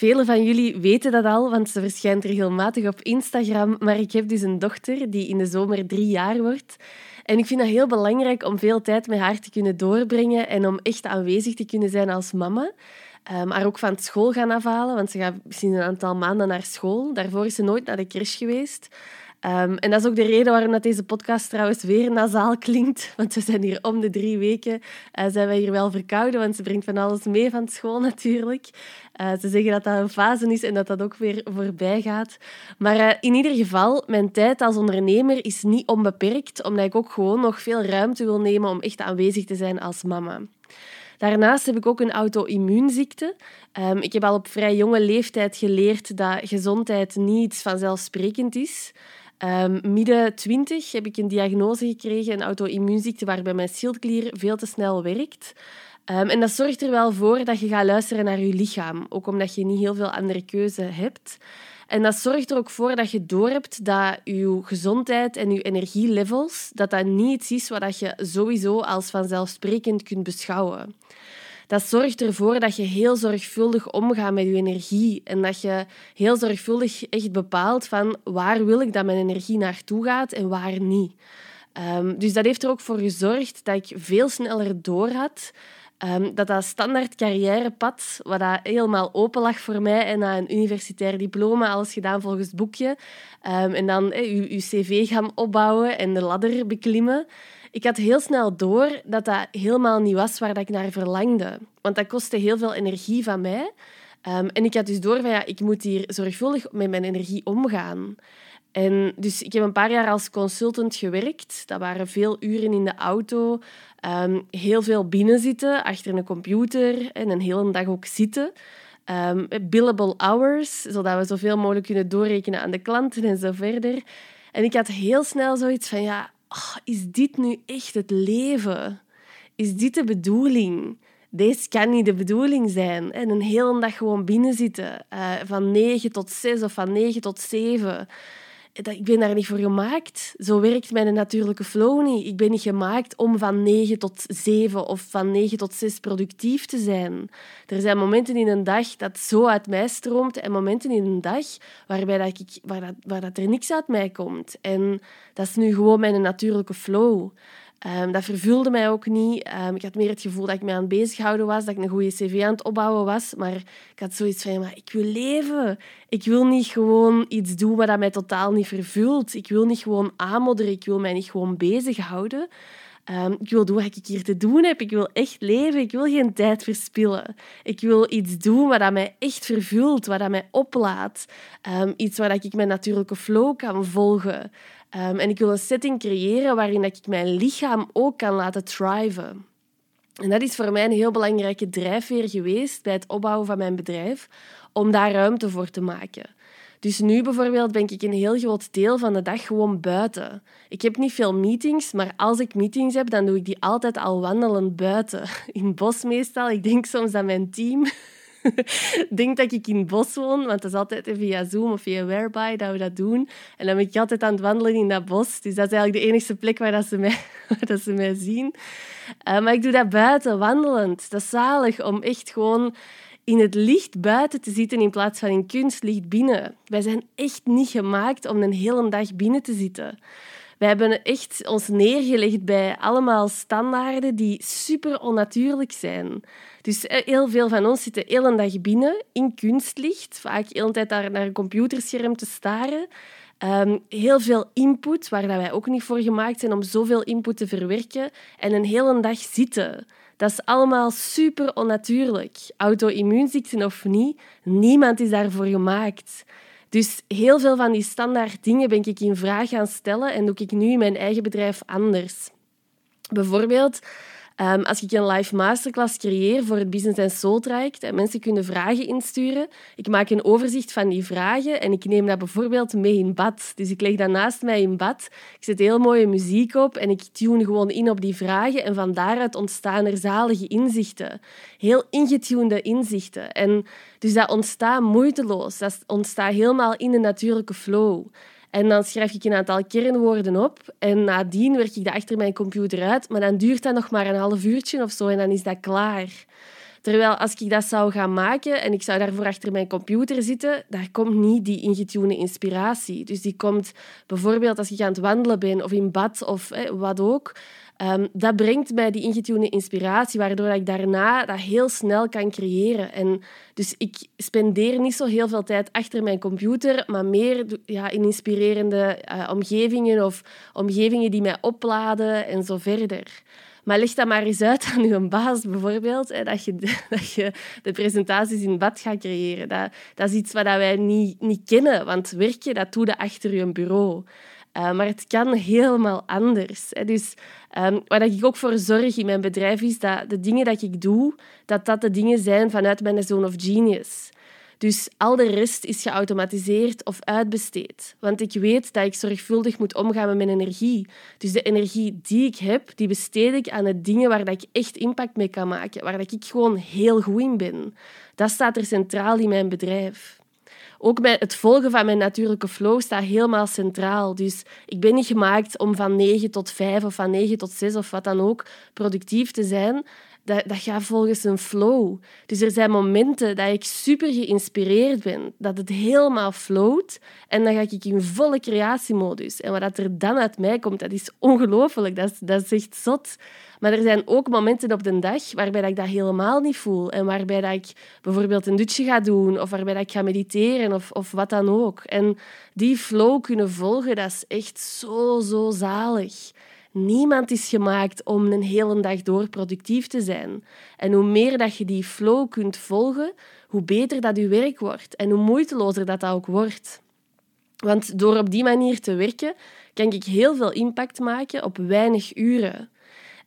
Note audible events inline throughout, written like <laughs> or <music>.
Velen van jullie weten dat al, want ze verschijnt regelmatig op Instagram. Maar ik heb dus een dochter die in de zomer drie jaar wordt. En ik vind het heel belangrijk om veel tijd met haar te kunnen doorbrengen en om echt aanwezig te kunnen zijn als mama. Maar ook van school gaan afhalen, want ze gaat misschien een aantal maanden naar school. Daarvoor is ze nooit naar de crash geweest. Um, en dat is ook de reden waarom dat deze podcast trouwens weer nasaal klinkt. Want we zijn hier om de drie weken uh, zijn wij hier wel verkouden, want ze brengt van alles mee van school natuurlijk. Uh, ze zeggen dat dat een fase is en dat dat ook weer voorbij gaat. Maar uh, in ieder geval, mijn tijd als ondernemer is niet onbeperkt, omdat ik ook gewoon nog veel ruimte wil nemen om echt aanwezig te zijn als mama. Daarnaast heb ik ook een auto-immuunziekte. Um, ik heb al op vrij jonge leeftijd geleerd dat gezondheid niet vanzelfsprekend is. Um, midden 20 heb ik een diagnose gekregen, een auto-immuunziekte waarbij mijn schildklier veel te snel werkt. Um, en dat zorgt er wel voor dat je gaat luisteren naar je lichaam, ook omdat je niet heel veel andere keuze hebt. En dat zorgt er ook voor dat je doorhebt dat je gezondheid en je energielevels dat dat niet iets is wat je sowieso als vanzelfsprekend kunt beschouwen dat zorgt ervoor dat je heel zorgvuldig omgaat met je energie en dat je heel zorgvuldig echt bepaalt van waar wil ik dat mijn energie naartoe gaat en waar niet. Um, dus dat heeft er ook voor gezorgd dat ik veel sneller door had um, dat dat standaard carrièrepad, wat dat helemaal open lag voor mij en na een universitair diploma, alles gedaan volgens het boekje, um, en dan je, je cv gaan opbouwen en de ladder beklimmen, ik had heel snel door dat dat helemaal niet was waar dat ik naar verlangde. Want dat kostte heel veel energie van mij. Um, en ik had dus door van ja, ik moet hier zorgvuldig met mijn energie omgaan. Dus ik heb een paar jaar als consultant gewerkt. Dat waren veel uren in de auto, um, heel veel binnenzitten achter een computer en een hele dag ook zitten. Um, billable hours, zodat we zoveel mogelijk kunnen doorrekenen aan de klanten en zo verder. En ik had heel snel zoiets van ja, oh, is dit nu echt het leven? Is dit de bedoeling? Deze kan niet de bedoeling zijn. En een hele dag gewoon binnenzitten, uh, van 9 tot 6 of van 9 tot 7 ik ben daar niet voor gemaakt. Zo werkt mijn natuurlijke flow niet. Ik ben niet gemaakt om van 9 tot 7 of van 9 tot 6 productief te zijn. Er zijn momenten in een dag dat zo uit mij stroomt en momenten in een dag waarbij dat ik, waar, dat, waar dat er niks uit mij komt. En dat is nu gewoon mijn natuurlijke flow. Um, dat vervulde mij ook niet. Um, ik had meer het gevoel dat ik me aan het bezighouden was, dat ik een goede cv aan het opbouwen was. Maar ik had zoiets van, ik wil leven. Ik wil niet gewoon iets doen wat mij totaal niet vervult. Ik wil niet gewoon aanmodderen. Ik wil mij niet gewoon bezighouden. Um, ik wil doen wat ik hier te doen heb. Ik wil echt leven. Ik wil geen tijd verspillen. Ik wil iets doen wat mij echt vervult, wat mij oplaat. iets waar ik mijn natuurlijke flow kan volgen. Um, en ik wil een setting creëren waarin ik mijn lichaam ook kan laten thriven. En dat is voor mij een heel belangrijke drijfveer geweest bij het opbouwen van mijn bedrijf, om daar ruimte voor te maken. Dus nu bijvoorbeeld ben ik een heel groot deel van de dag gewoon buiten. Ik heb niet veel meetings, maar als ik meetings heb, dan doe ik die altijd al wandelend buiten. <laughs> In het bos meestal. Ik denk soms dat mijn team <laughs> denk dat ik in het bos woon, want dat is altijd via Zoom of via Whereby dat we dat doen. En dan ben ik altijd aan het wandelen in dat bos. Dus dat is eigenlijk de enige plek waar, dat ze, mij, <laughs> waar dat ze mij zien. Uh, maar ik doe dat buiten, wandelend. Dat is zalig om echt gewoon in het licht buiten te zitten in plaats van in kunstlicht binnen. Wij zijn echt niet gemaakt om een hele dag binnen te zitten. Wij hebben echt ons neergelegd bij allemaal standaarden die super onnatuurlijk zijn. Dus eh, heel veel van ons zitten heel een dag binnen in kunstlicht, vaak de hele tijd naar een computerscherm te staren. Um, heel veel input, waar wij ook niet voor gemaakt zijn om zoveel input te verwerken. En een hele dag zitten. Dat is allemaal super onnatuurlijk. Auto-immuunziekten of niet, niemand is daarvoor gemaakt. Dus heel veel van die standaard dingen ben ik in vraag gaan stellen en doe ik nu in mijn eigen bedrijf anders. Bijvoorbeeld, Um, als ik een live masterclass creëer voor het Business and Soul traject en mensen kunnen vragen insturen, ik maak een overzicht van die vragen en ik neem dat bijvoorbeeld mee in bad. Dus ik leg dat naast mij in bad. Ik zet heel mooie muziek op en ik tune gewoon in op die vragen en van daaruit ontstaan er zalige inzichten. Heel ingetunede inzichten. En dus dat ontstaat moeiteloos. Dat ontstaat helemaal in de natuurlijke flow. En dan schrijf ik een aantal kernwoorden op. En nadien werk ik dat achter mijn computer uit. Maar dan duurt dat nog maar een half uurtje of zo en dan is dat klaar. Terwijl als ik dat zou gaan maken en ik zou daarvoor achter mijn computer zitten, daar komt niet die ingetune inspiratie. Dus die komt bijvoorbeeld als je aan het wandelen bent of in bad of wat ook. Um, dat brengt mij die ingetune inspiratie, waardoor ik daarna dat heel snel kan creëren. En dus ik spendeer niet zo heel veel tijd achter mijn computer, maar meer ja, in inspirerende uh, omgevingen of omgevingen die mij opladen en zo verder. Maar leg dat maar eens uit aan je baas bijvoorbeeld, hè, dat, je, <laughs> dat je de presentaties in bad gaat creëren. Dat, dat is iets wat wij niet, niet kennen, want werken dat doe je achter je bureau. Uh, maar het kan helemaal anders. Hè. Dus um, waar ik ook voor zorg in mijn bedrijf is dat de dingen dat ik doe, dat dat de dingen zijn vanuit mijn zone of genius. Dus al de rest is geautomatiseerd of uitbesteed. Want ik weet dat ik zorgvuldig moet omgaan met mijn energie. Dus de energie die ik heb, die besteed ik aan de dingen waar ik echt impact mee kan maken. Waar ik gewoon heel goed in ben. Dat staat er centraal in mijn bedrijf. Ook het volgen van mijn natuurlijke flow staat helemaal centraal. Dus ik ben niet gemaakt om van 9 tot 5 of van 9 tot 6 of wat dan ook productief te zijn dat, dat gaat volgens een flow. Dus er zijn momenten dat ik super geïnspireerd ben, dat het helemaal flowt. En dan ga ik in volle creatiemodus. En wat er dan uit mij komt, dat is ongelooflijk. Dat, dat is echt zot. Maar er zijn ook momenten op de dag waarbij ik dat helemaal niet voel. En waarbij dat ik bijvoorbeeld een dutje ga doen, of waarbij dat ik ga mediteren, of, of wat dan ook. En die flow kunnen volgen, dat is echt zo, zo zalig. Niemand is gemaakt om een hele dag door productief te zijn. En hoe meer dat je die flow kunt volgen, hoe beter dat je werk wordt en hoe moeitelozer dat, dat ook wordt. Want door op die manier te werken, kan ik heel veel impact maken op weinig uren.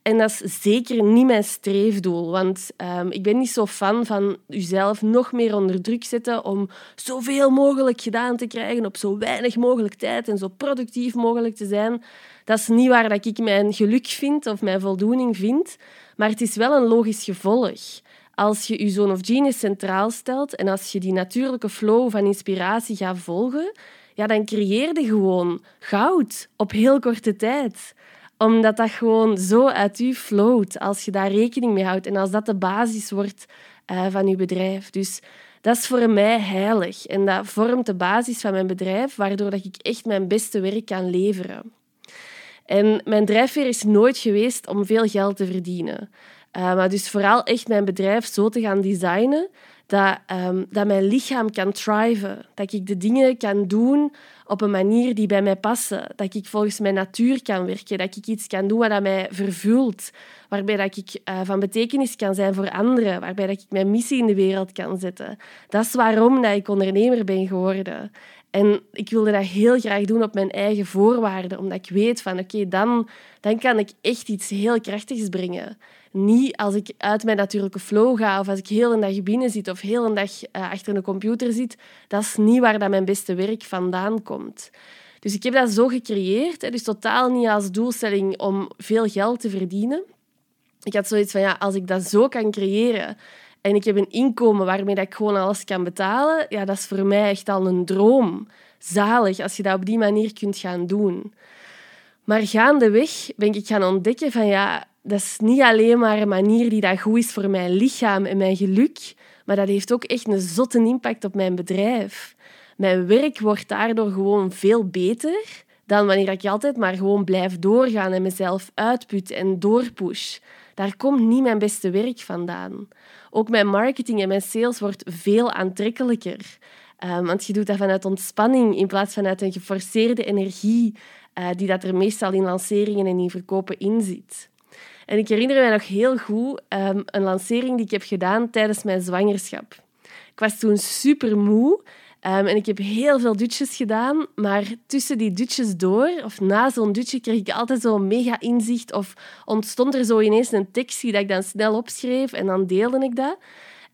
En dat is zeker niet mijn streefdoel, want um, ik ben niet zo fan van jezelf nog meer onder druk zetten om zoveel mogelijk gedaan te krijgen op zo weinig mogelijk tijd en zo productief mogelijk te zijn. Dat is niet waar dat ik mijn geluk vind of mijn voldoening vind, maar het is wel een logisch gevolg. Als je je zone of genius centraal stelt en als je die natuurlijke flow van inspiratie gaat volgen, ja, dan creëer je gewoon goud op heel korte tijd omdat dat gewoon zo uit u flowt als je daar rekening mee houdt en als dat de basis wordt uh, van je bedrijf. Dus dat is voor mij heilig en dat vormt de basis van mijn bedrijf, waardoor dat ik echt mijn beste werk kan leveren. En mijn drijfveer is nooit geweest om veel geld te verdienen. Uh, maar dus vooral echt mijn bedrijf zo te gaan designen dat, um, dat mijn lichaam kan thriven. Dat ik de dingen kan doen op een manier die bij mij passen. Dat ik volgens mijn natuur kan werken. Dat ik iets kan doen wat mij vervult. Waarbij dat ik uh, van betekenis kan zijn voor anderen. Waarbij dat ik mijn missie in de wereld kan zetten. Dat is waarom dat ik ondernemer ben geworden. En ik wilde dat heel graag doen op mijn eigen voorwaarden, omdat ik weet van oké, dan, dan kan ik echt iets heel krachtigs brengen. Niet als ik uit mijn natuurlijke flow ga of als ik heel een dag binnen zit of heel een dag uh, achter een computer zit. Dat is niet waar dat mijn beste werk vandaan komt. Dus ik heb dat zo gecreëerd, dus totaal niet als doelstelling om veel geld te verdienen. Ik had zoiets van, ja, als ik dat zo kan creëren en ik heb een inkomen waarmee dat ik gewoon alles kan betalen, ja, dat is voor mij echt al een droom. Zalig als je dat op die manier kunt gaan doen. Maar gaandeweg ben ik gaan ontdekken van ja, dat is niet alleen maar een manier die dat goed is voor mijn lichaam en mijn geluk, maar dat heeft ook echt een zotte impact op mijn bedrijf. Mijn werk wordt daardoor gewoon veel beter dan wanneer ik altijd maar gewoon blijf doorgaan en mezelf uitput en doorpush. Daar komt niet mijn beste werk vandaan. Ook mijn marketing en mijn sales wordt veel aantrekkelijker. Um, want je doet dat vanuit ontspanning in plaats van uit een geforceerde energie uh, die dat er meestal in lanceringen en in verkopen in zit. En ik herinner me nog heel goed um, een lancering die ik heb gedaan tijdens mijn zwangerschap. Ik was toen super moe Um, en ik heb heel veel dutjes gedaan, maar tussen die dutjes door, of na zo'n dutje, kreeg ik altijd zo'n mega inzicht. Of ontstond er zo ineens een tekstje dat ik dan snel opschreef en dan deelde ik dat.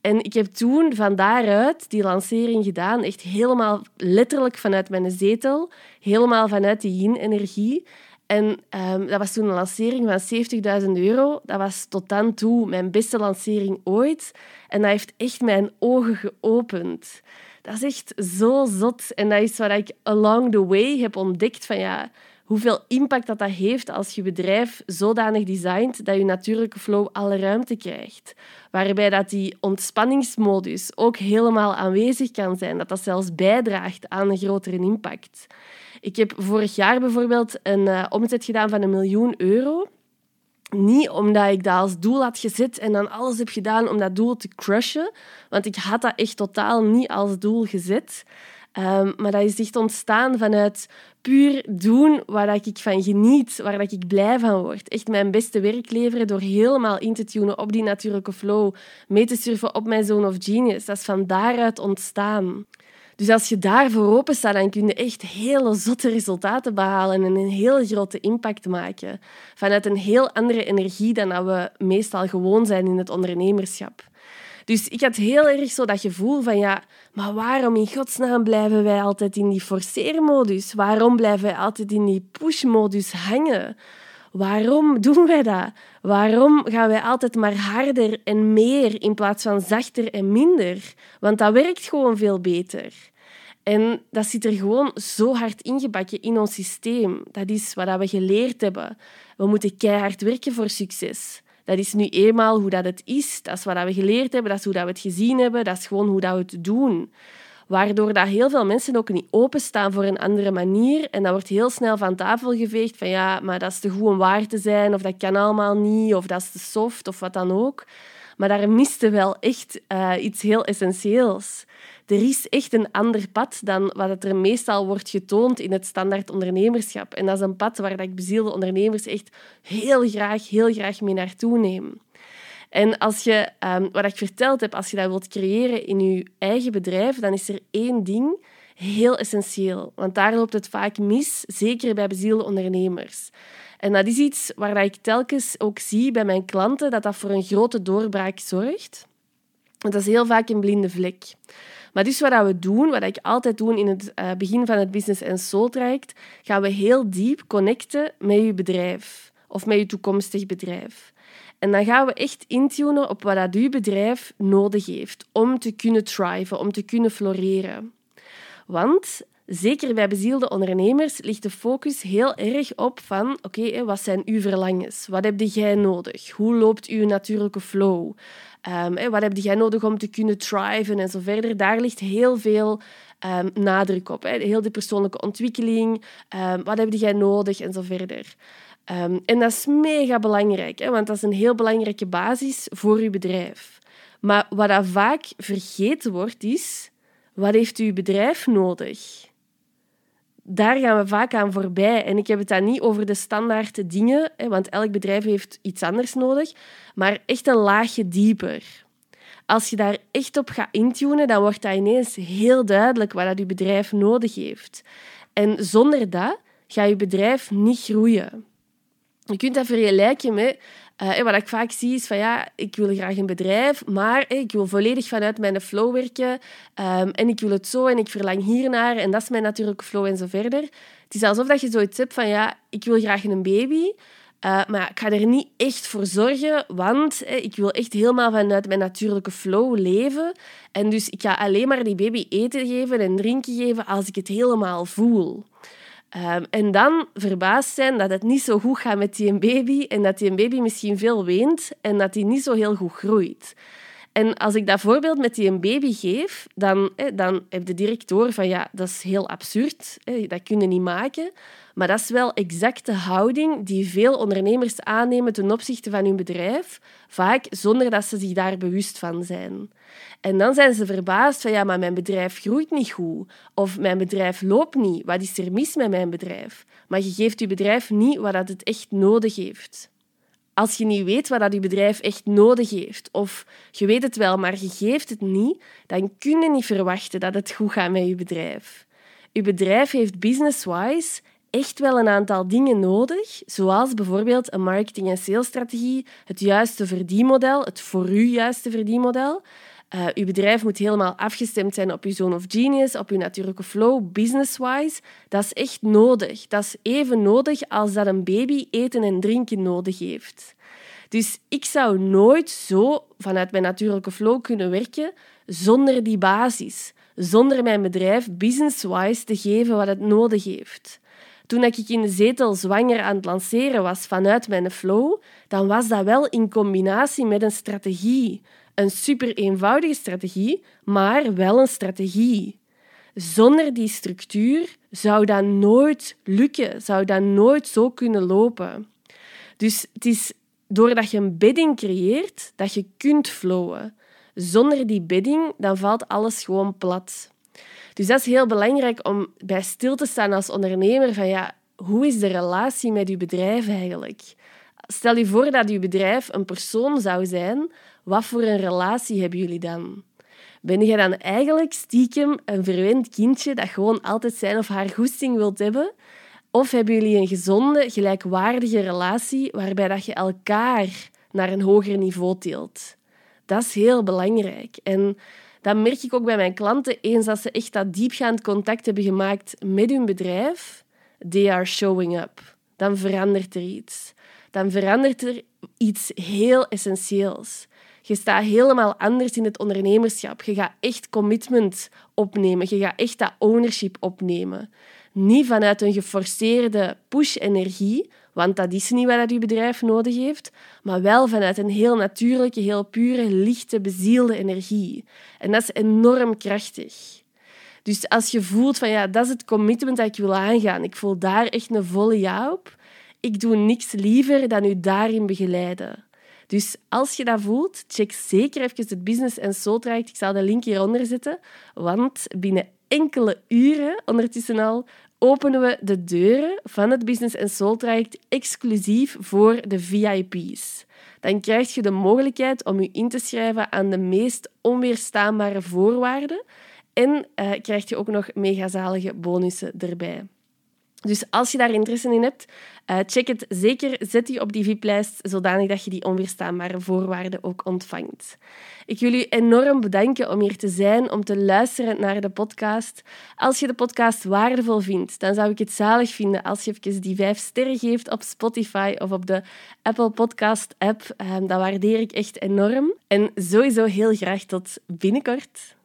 En ik heb toen van daaruit die lancering gedaan, echt helemaal letterlijk vanuit mijn zetel, helemaal vanuit die yin-energie. En um, dat was toen een lancering van 70.000 euro. Dat was tot dan toe mijn beste lancering ooit. En dat heeft echt mijn ogen geopend. Dat is echt zo zot. En dat is wat ik along the way heb ontdekt van ja, hoeveel impact dat, dat heeft als je bedrijf zodanig designt dat je natuurlijke flow alle ruimte krijgt. Waarbij dat die ontspanningsmodus ook helemaal aanwezig kan zijn, dat dat zelfs bijdraagt aan een grotere impact. Ik heb vorig jaar bijvoorbeeld een uh, omzet gedaan van een miljoen euro. Niet omdat ik dat als doel had gezet en dan alles heb gedaan om dat doel te crushen, want ik had dat echt totaal niet als doel gezet. Um, maar dat is echt ontstaan vanuit puur doen waar ik van geniet, waar ik blij van word. Echt mijn beste werk leveren door helemaal in te tunen op die natuurlijke flow, mee te surfen op mijn zone of genius. Dat is van daaruit ontstaan. Dus als je daarvoor open staat, dan kun je echt hele zotte resultaten behalen en een heel grote impact maken. Vanuit een heel andere energie dan dat we meestal gewoon zijn in het ondernemerschap. Dus ik had heel erg zo dat gevoel van ja, maar waarom in godsnaam blijven wij altijd in die forceermodus? Waarom blijven wij altijd in die pushmodus hangen? Waarom doen wij dat? Waarom gaan wij altijd maar harder en meer in plaats van zachter en minder? Want dat werkt gewoon veel beter. En dat zit er gewoon zo hard ingebakken in ons systeem. Dat is wat we geleerd hebben. We moeten keihard werken voor succes. Dat is nu eenmaal hoe dat het is. Dat is wat we geleerd hebben, dat is hoe dat we het gezien hebben, dat is gewoon hoe dat we het doen. Waardoor dat heel veel mensen ook niet openstaan voor een andere manier. En dat wordt heel snel van tafel geveegd van ja, maar dat is te goed om waar te zijn, of dat kan allemaal niet, of dat is te soft, of wat dan ook. Maar daar miste wel echt uh, iets heel essentieels er is echt een ander pad dan wat er meestal wordt getoond in het standaard ondernemerschap. En dat is een pad waar ik bezielde ondernemers echt heel graag, heel graag mee naartoe neem. En als je, um, wat ik verteld heb, als je dat wilt creëren in je eigen bedrijf, dan is er één ding heel essentieel. Want daar loopt het vaak mis, zeker bij bezielde ondernemers. En dat is iets waar ik telkens ook zie bij mijn klanten, dat dat voor een grote doorbraak zorgt. Dat is heel vaak een blinde vlek. Maar dus wat we doen, wat ik altijd doe in het eh, begin van het Business and Soul traject, gaan we heel diep connecten met je bedrijf of met je toekomstig bedrijf. En dan gaan we echt intunen op wat dat uw bedrijf nodig heeft om te kunnen thriven, om te kunnen floreren. Want zeker bij bezielde ondernemers ligt de focus heel erg op van oké, wat zijn uw verlangens? Wat heb jij nodig? Hoe loopt uw natuurlijke flow? Um, wat heb jij nodig om te kunnen thriven en zo verder? Daar ligt heel veel um, nadruk op. Heel de persoonlijke ontwikkeling. Um, wat heb jij nodig en zo verder. en dat is mega belangrijk, want dat is een heel belangrijke basis voor je bedrijf. Maar wat vaak vergeten wordt, is wat heeft uw bedrijf nodig? Daar gaan we vaak aan voorbij. En ik heb het dan niet over de standaard dingen, want elk bedrijf heeft iets anders nodig, maar echt een laagje dieper. Als je daar echt op gaat intunen, dan wordt dat ineens heel duidelijk wat dat je bedrijf nodig heeft. En zonder dat gaat je bedrijf niet groeien. Je kunt dat vergelijken met uh, wat ik vaak zie is van ja, ik wil graag een bedrijf, maar ik wil volledig vanuit mijn flow werken um, en ik wil het zo en ik verlang hiernaar en dat is mijn natuurlijke flow en zo verder. Het is alsof dat je zoiets hebt van ja, ik wil graag een baby, uh, maar ik ga er niet echt voor zorgen, want ik wil echt helemaal vanuit mijn natuurlijke flow leven. En dus ik ga alleen maar die baby eten geven en drinken geven als ik het helemaal voel. Um, en dan verbaasd zijn dat het niet zo goed gaat met die baby en dat die baby misschien veel weent en dat die niet zo heel goed groeit. En als ik dat voorbeeld met die baby geef, dan, dan heb de directeur van ja, dat is heel absurd, dat kun je niet maken. Maar dat is wel exact de houding die veel ondernemers aannemen ten opzichte van hun bedrijf, vaak zonder dat ze zich daar bewust van zijn. En dan zijn ze verbaasd van ja, maar mijn bedrijf groeit niet goed. Of mijn bedrijf loopt niet. Wat is er mis met mijn bedrijf? Maar je geeft je bedrijf niet wat het echt nodig heeft. Als je niet weet wat dat je bedrijf echt nodig heeft, of je weet het wel, maar je geeft het niet, dan kun je niet verwachten dat het goed gaat met je bedrijf. Je bedrijf heeft business-wise echt wel een aantal dingen nodig, zoals bijvoorbeeld een marketing- en salesstrategie, het juiste verdienmodel, het voor u juiste verdienmodel. Uh, uw bedrijf moet helemaal afgestemd zijn op uw zone of genius, op uw natuurlijke flow, business-wise. Dat is echt nodig. Dat is even nodig als dat een baby eten en drinken nodig heeft. Dus ik zou nooit zo vanuit mijn natuurlijke flow kunnen werken zonder die basis. Zonder mijn bedrijf business-wise te geven wat het nodig heeft. Toen ik in de zetel zwanger aan het lanceren was vanuit mijn flow, dan was dat wel in combinatie met een strategie. Een super eenvoudige strategie, maar wel een strategie. Zonder die structuur zou dat nooit lukken, zou dat nooit zo kunnen lopen. Dus het is doordat je een bedding creëert dat je kunt flowen. Zonder die bedding dan valt alles gewoon plat. Dus dat is heel belangrijk om bij stil te staan als ondernemer van ja, hoe is de relatie met je bedrijf eigenlijk? Stel je voor dat je bedrijf een persoon zou zijn, wat voor een relatie hebben jullie dan? Ben je dan eigenlijk stiekem een verwend kindje dat gewoon altijd zijn of haar goesting wilt hebben? Of hebben jullie een gezonde, gelijkwaardige relatie waarbij dat je elkaar naar een hoger niveau tilt? Dat is heel belangrijk. En dat merk ik ook bij mijn klanten. Eens dat ze echt dat diepgaand contact hebben gemaakt met hun bedrijf, they are showing up. Dan verandert er iets. Dan verandert er iets heel essentieels. Je staat helemaal anders in het ondernemerschap. Je gaat echt commitment opnemen. Je gaat echt dat ownership opnemen. Niet vanuit een geforceerde push-energie, want dat is niet wat je bedrijf nodig heeft, maar wel vanuit een heel natuurlijke, heel pure, lichte, bezielde energie. En dat is enorm krachtig. Dus als je voelt van ja, dat is het commitment dat ik wil aangaan, ik voel daar echt een volle ja op, ik doe niks liever dan u daarin begeleiden. Dus als je dat voelt, check zeker even het Business en Soul Traject. Ik zal de link hieronder zetten, want binnen enkele uren, ondertussen al, openen we de deuren van het Business Soul Traject exclusief voor de VIP's. Dan krijg je de mogelijkheid om je in te schrijven aan de meest onweerstaanbare voorwaarden en uh, krijg je ook nog megazalige bonussen erbij. Dus als je daar interesse in hebt, uh, check het zeker. Zet die op die VIP-lijst, zodanig dat je die onweerstaanbare voorwaarden ook ontvangt. Ik wil u enorm bedanken om hier te zijn, om te luisteren naar de podcast. Als je de podcast waardevol vindt, dan zou ik het zalig vinden als je even die vijf sterren geeft op Spotify of op de Apple Podcast app. Um, dat waardeer ik echt enorm. En sowieso heel graag tot binnenkort.